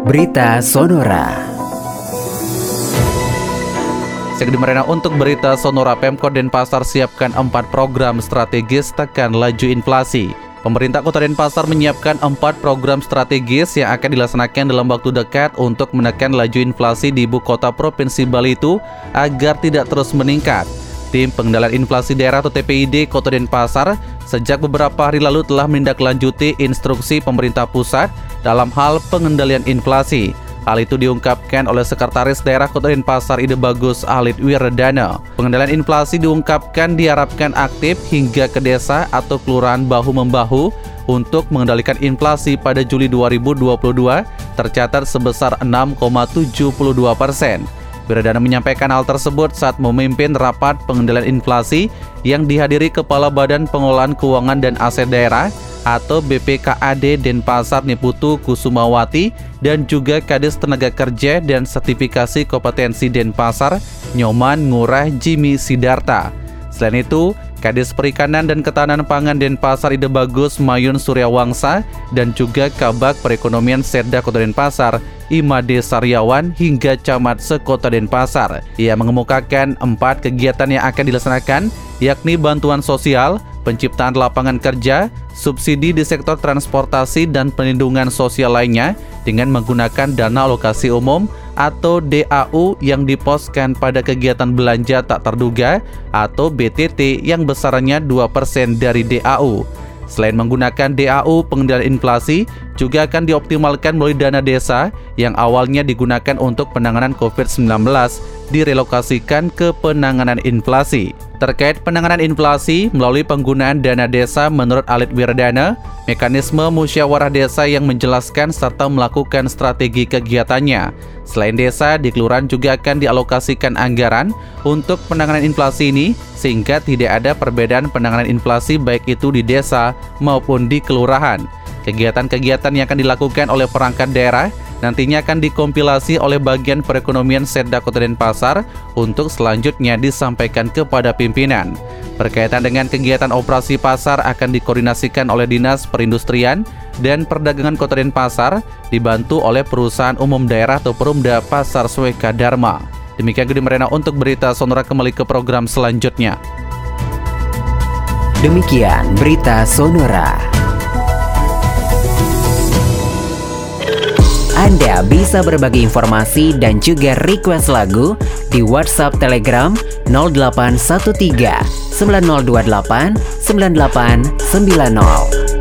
Berita Sonora. Segede Merena untuk berita Sonora Pemkot Denpasar siapkan empat program strategis tekan laju inflasi. Pemerintah Kota Denpasar menyiapkan empat program strategis yang akan dilaksanakan dalam waktu dekat untuk menekan laju inflasi di ibu kota Provinsi Bali itu agar tidak terus meningkat. Tim Pengendalian Inflasi Daerah atau TPID Kota Denpasar sejak beberapa hari lalu telah menindaklanjuti instruksi pemerintah pusat dalam hal pengendalian inflasi. Hal itu diungkapkan oleh Sekretaris Daerah Kota Denpasar Ide Bagus Alit Wiradana. Pengendalian inflasi diungkapkan diharapkan aktif hingga ke desa atau kelurahan bahu-membahu untuk mengendalikan inflasi pada Juli 2022 tercatat sebesar 6,72 persen. Wiradana menyampaikan hal tersebut saat memimpin rapat pengendalian inflasi yang dihadiri Kepala Badan Pengelolaan Keuangan dan Aset Daerah atau BPKAD Denpasar Niputu Kusumawati dan juga Kades Tenaga Kerja dan Sertifikasi Kompetensi Denpasar Nyoman Ngurah Jimmy Sidarta. Selain itu, Kades Perikanan dan Ketahanan Pangan Denpasar Ide Bagus Mayun Suryawangsa dan juga Kabak Perekonomian Serda Kota Denpasar Imade Saryawan hingga Camat Sekota Denpasar. Ia mengemukakan empat kegiatan yang akan dilaksanakan yakni bantuan sosial, penciptaan lapangan kerja, subsidi di sektor transportasi dan pelindungan sosial lainnya dengan menggunakan dana alokasi umum atau DAU yang diposkan pada kegiatan belanja tak terduga atau BTT yang besarnya 2% dari DAU. Selain menggunakan DAU pengendalian inflasi, juga akan dioptimalkan melalui dana desa yang awalnya digunakan untuk penanganan COVID-19 direlokasikan ke penanganan inflasi. Terkait penanganan inflasi melalui penggunaan dana desa menurut Alit Wiradana, mekanisme musyawarah desa yang menjelaskan serta melakukan strategi kegiatannya. Selain desa, di kelurahan juga akan dialokasikan anggaran untuk penanganan inflasi ini sehingga tidak ada perbedaan penanganan inflasi baik itu di desa maupun di kelurahan. Kegiatan-kegiatan yang akan dilakukan oleh perangkat daerah nantinya akan dikompilasi oleh bagian perekonomian Serda Kota Denpasar untuk selanjutnya disampaikan kepada pimpinan. Berkaitan dengan kegiatan operasi pasar akan dikoordinasikan oleh Dinas Perindustrian dan Perdagangan Kota Denpasar dibantu oleh Perusahaan Umum Daerah atau Perumda Pasar Sweka Dharma. Demikian Gede Merena untuk berita Sonora kembali ke program selanjutnya. Demikian berita Sonora. Anda bisa berbagi informasi dan juga request lagu di WhatsApp Telegram 0813 9028 9890.